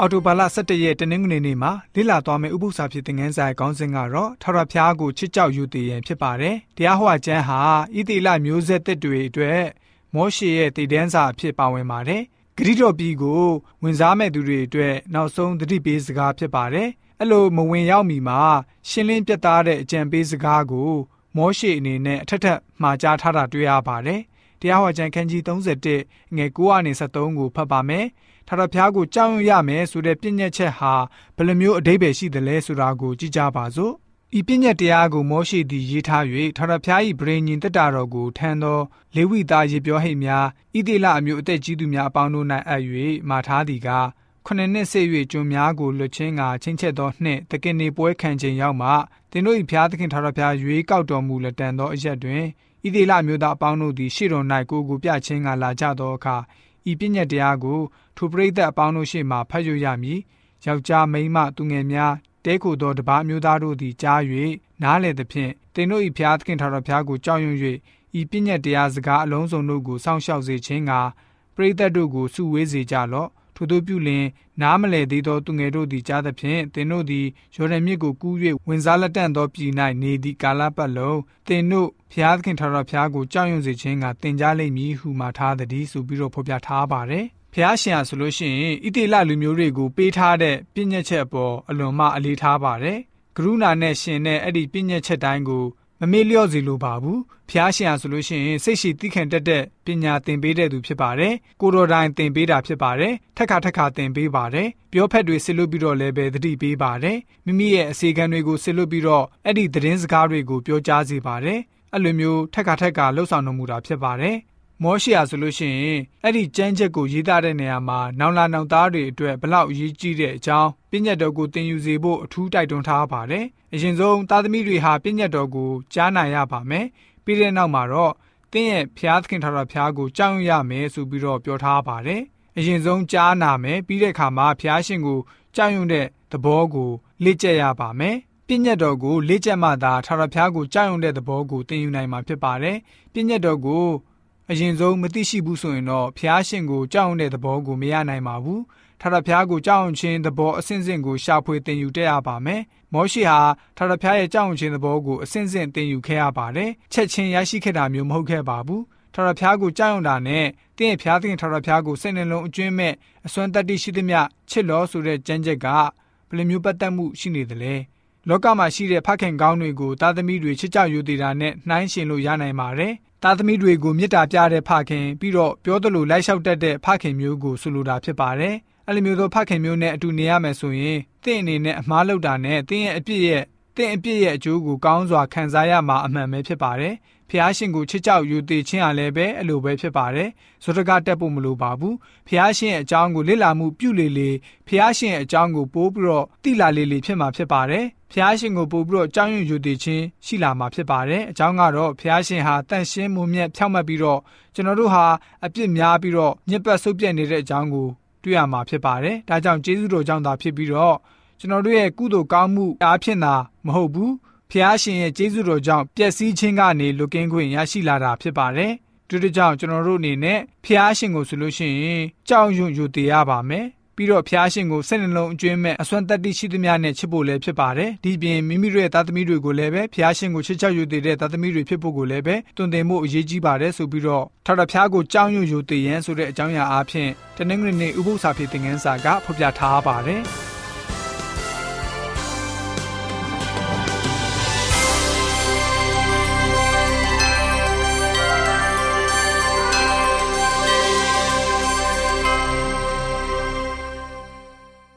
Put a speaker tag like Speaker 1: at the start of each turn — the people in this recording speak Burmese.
Speaker 1: အော်တိုဘာလ17ရက်တနင်္ဂနွေနေ့မှာလိလာသွားမယ့်ဥပုသ္စာဖြစ်တဲ့ငန်းဆိုင်ခေါင်းစဉ်ကတော့ထာဝရဘုရားကိုချစ်ကြောက်ယူတည်ရင်ဖြစ်ပါတယ်။တရားဟောကျမ်းဟာဣတိလမျိုးဆက်သစ်တွေအတွက်မောရှေရဲ့တည်တန်းစာအဖြစ်ပါဝင်ပါတယ်။ဂရိတော်ပြည်ကိုဝင်စားမဲ့သူတွေအတွက်နောက်ဆုံးသတိပေးစကားဖြစ်ပါတယ်။အဲ့လိုမဝင်ရောက်မီမှာရှင်းလင်းပြတ်သားတဲ့အကြံပေးစကားကိုမောရှေအနေနဲ့အထက်ထပ်မှာကြားထားတာတွေ့ရပါတယ်။ တရားဟောကျမ်းခန်းကြီး31ငွေ9ကနေ73ကိုဖတ်ပါမယ်။ထာဝရဘုရားကိုကြောက်ရွံ့ရမယ်ဆိုတဲ့ပြည့်ညက်ချက်ဟာဘယ်လိုမျိုးအဓိပ္ပာယ်ရှိသလဲဆိုတာကိုကြည့်ကြပါစို့ဤပြည့်ညက်တရားကိုမောရှိသည်ရေးထား၍ထာဝရဘုရား၏ဗြေညင်တက်တာတော်ကိုထမ်းသောလေဝိသားရေပြောဟိတ်များဣတိလအမျိုးအသက်ကြီးသူများအပေါင်းတို့၌အပ်၍မာထားသည်ကခုနှစ်နှစ်ဆက်၍ကျွန်များကိုလွတ်ချင်းကချင်းချက်သောနှင့်တကင်နေပွဲခံခြင်းရောက်မှသင်တို့၏ဘုရားသခင်ထာဝရဘုရားရွေးကောက်တော်မူလက်တန်သောအရက်တွင် ဣတိလမျိုးသားအပေါင်းတို့သည်ရှေ့တော်၌ကိုကိုပြချင်းကလာကြသောအခါဤပညာတရားကိုထိုပရိသတ်အပေါင်းတို့ရှေ့မှဖတ်ရရမည်ယောက်ျားမိန်းမသူငယ်များတဲခိုသောတပါးမျိုးသားတို့သည်ကြား၍နားလေသဖြင့်သင်တို့၏ဖျားသခင်ထာဝရဘုရားကိုကြောက်ရွံ့၍ဤပညာတရားစကားအလုံးစုံတို့ကိုစောင့်ရှောက်စေခြင်းကပရိသတ်တို့ကိုစုဝေးစေကြလော့ ထို့သောပြုလင်နားမလဲသေးသောသူငယ်တို့သည်ကြားသဖြင့်သင်တို့သည်ယော်ဒန်မြစ်ကိုကူး၍ဝင်စားလက်တန့်သောပြည်၌နေသည့်ကာလပတ်လုံးသင်တို့ဖျားသခင်ထာဝရဘုရားကိုကြောက်ရွံ့စေခြင်းကသင်ကြားလိမ့်မည်ဟုမှာထားသည်ဆိုပြီးတော့ဖော်ပြထားပါတယ်ဖျားရှင်ဟာဆိုလို့ရှိရင်ဣတိလလူမျိုးတွေကိုပေးထားတဲ့ပြည့်ညက်ချက်အပေါ်အလွန်မှအလေးထားပါတယ်ကရုဏာနဲ့ရှင်တဲ့အဲ့ဒီပြည့်ညက်ချက်တိုင်းကို မမေ့လျော့စေလိုပါဘူးဖျားရှင်အားဆိုလို့ရှိရင်စိတ်ရှိသိခံတတ်တဲ့ပညာသင်ပေးတဲ့သူဖြစ်ပါတယ်ကိုတော်တိုင်သင်ပေးတာဖြစ်ပါတယ်ထက်ခါထက်ခါသင်ပေးပါတယ်ပြောဖက်တွေဆစ်လို့ပြီးတော့လည်းပဲသတိပေးပါတယ်မိမိရဲ့အစီကံတွေကိုဆစ်လို့ပြီးတော့အဲ့ဒီသတင်းစကားတွေကိုပြောကြားစေပါတယ်အဲ့လိုမျိုးထက်ခါထက်ခါလှုပ်ဆောင်တော်မူတာဖြစ်ပါတယ် မောရှိယာဆိုလို့ရှိရင်အဲ့ဒီကြမ်းချက်ကိုရေးသားတဲ့နေရာမှာနောင်လာနောင်သားတွေအတွက်ဘလောက်အရေးကြီးတဲ့အကြောင်းပြည့်ညတ်တော်ကိုသင်ယူစေဖို့အထူးတိုက်တွန်းထားပါတယ်။အရင်ဆုံးသားသမီးတွေဟာပြည့်ညတ်တော်ကိုကြားနိုင်ရပါမယ်။ပြီးတဲ့နောက်မှာတော့သင်ရဲ့ဖျားသခင်ထာဝရဘုရားကိုကြောက်ရွံ့ရမယ်ဆိုပြီးတော့ပြောထားပါတယ်။အရင်ဆုံးကြားနာမယ်ပြီးတဲ့အခါမှာဖျားရှင်ကိုကြောက်ရွံ့တဲ့သဘောကိုလေ့ကျက်ရပါမယ်။ပြည့်ညတ်တော်ကိုလေ့ကျက်မှသာထာဝရဘုရားကိုကြောက်ရွံ့တဲ့သဘောကိုသင်ယူနိုင်မှာဖြစ်ပါတယ်။ပြည့်ညတ်တော်ကို အရင်ဆုံးမသိရှိဘူးဆိုရင်တော့ဖျားရှင်ကိုကြောက်တဲ့သဘောကိုမရနိုင်ပါဘူးထာဝရဘုရားကိုကြောက်အောင်ခြင်းသဘောအစဉ်စဉ်ကိုရှာဖွေသင်ယူတတ်ရပါမယ်မောရှိဟာထာဝရဘုရားရဲ့ကြောက်အောင်ခြင်းသဘောကိုအစဉ်စဉ်သင်ယူခဲ့ရပါတယ်ချက်ချင်းရရှိခဲ့တာမျိုးမဟုတ်ခဲ့ပါဘူးထာဝရဘုရားကိုကြောက်ရွံ့တာနဲ့တင့်ရဲ့ဘုရားသခင်ထာဝရဘုရားကိုစိတ်နှလုံးအကျွမ်းမဲ့အစွမ်းတတ္တိရှိသမျှချစ်လို့ဆိုတဲ့ကြမ်းချက်ကဘယ်လိုမျိုးပတ်သက်မှုရှိနေသလဲလောကမှာရှိတဲ့ဖခင်ကောင်းတွေကိုသားသမီးတွေချစ်ကြယူတည်တာနဲ့နှိုင်းယှဉ်လို့ရနိုင်ပါတယ် သားသမီးတွေကိုမေတ္တာပြတဲ့ဖခင်ပြီးတော့ပြောသလိုလိုက်လျှောက်တတ်တဲ့ဖခင်မျိုးကိုဆိုလိုတာဖြစ်ပါတယ်။အဲ့လိုမျိုးသောဖခင်မျိုးနဲ့အတူနေရမယ်ဆိုရင်တင့်အနေနဲ့အမားလောက်တာနဲ့တင်းရဲ့အပြစ်ရဲ့ တင့်အပြစ်ရဲ့အကျိုးကိုကောင်းစွာခံစားရမှာအမှန်ပဲဖြစ်ပါတယ်။ဖះရှင်ကိုချစ်ကြောက်ယူတည်ခြင်းအားလည်းပဲအလိုပဲဖြစ်ပါတယ်။ဇောတကတက်ဖို့မလိုပါဘူး။ဖះရှင်ရဲ့အကြောင်းကိုလေ့လာမှုပြုလေလေဖះရှင်ရဲ့အကြောင်းကိုပိုးပြီးတော့သိလာလေလေဖြစ်မှာဖြစ်ပါတယ်ဖျားရှင်ကိုပို့ပြီးတော့ကြောင်းရွံ့ယူတည်ခြင်းရှိလာမှာဖြစ်ပါတယ်အကြောင်းကတော့ဖျားရှင်ဟာတန့်ရှင်းမှုမြတ်ဖြောင့်မတ်ပြီးတော့ကျွန်တော်တို့ဟာအပြစ်များပြီးတော့ညစ်ပတ်ဆုပ်ပြတ်နေတဲ့အကြောင်းကိုတွေ့ရမှာဖြစ်ပါတယ်ဒါကြောင့်ကျေးဇူးတော်ကြောင့်သာဖြစ်ပြီးတော့ ကျွန်တော်တို့ရဲ့ကုသိုလ်ကောင်းမှုအားဖြင့်သာမဟုတ်ဘူးဖျားရှင်ရဲ့ကျေးဇူးတော်ကြောင့်ပျက်စီးခြင်းကနေလွတ်ကင်းခွင့်ရရှိလာတာဖြစ်ပါတယ်ဒီတကြောင်ကျွန်တော်တို့အနေနဲ့ဖျားရှင်ကိုဆိုလို့ရှိရင်ကြောက်ရွံ့ယူတည်ရပါမယ်ပြီးတော့ဖျားရှင်ကိုစိတ်နှလုံးအကျွင်းမဲ့အစွမ်းတက်တိရှိသမျှနဲ့ချစ်ဖို့လည်းဖြစ်ပါတယ်ဒီပြင်မိမိတို့ရဲ့သားသမီးတွေကိုလည်းပဲဖျားရှင်ကိုချစ်ချောက်ယူတည်တဲ့သားသမီးတွေဖြစ်ဖို့ကိုလည်းပဲတွင်တင်မှုအရေးကြီးပါတယ်ဆိုပြီးတော့ထောက်တဖျားကိုကြောင်းရွံ့ယူတည်ရန်ဆိုတဲ့အကြောင်းအရာအားဖြင့်တနင်္ဂနွေနေ့ဥပုသ္စာဖြစ်တဲ့ငန်းစာကဖော်ပြထားပါတယ်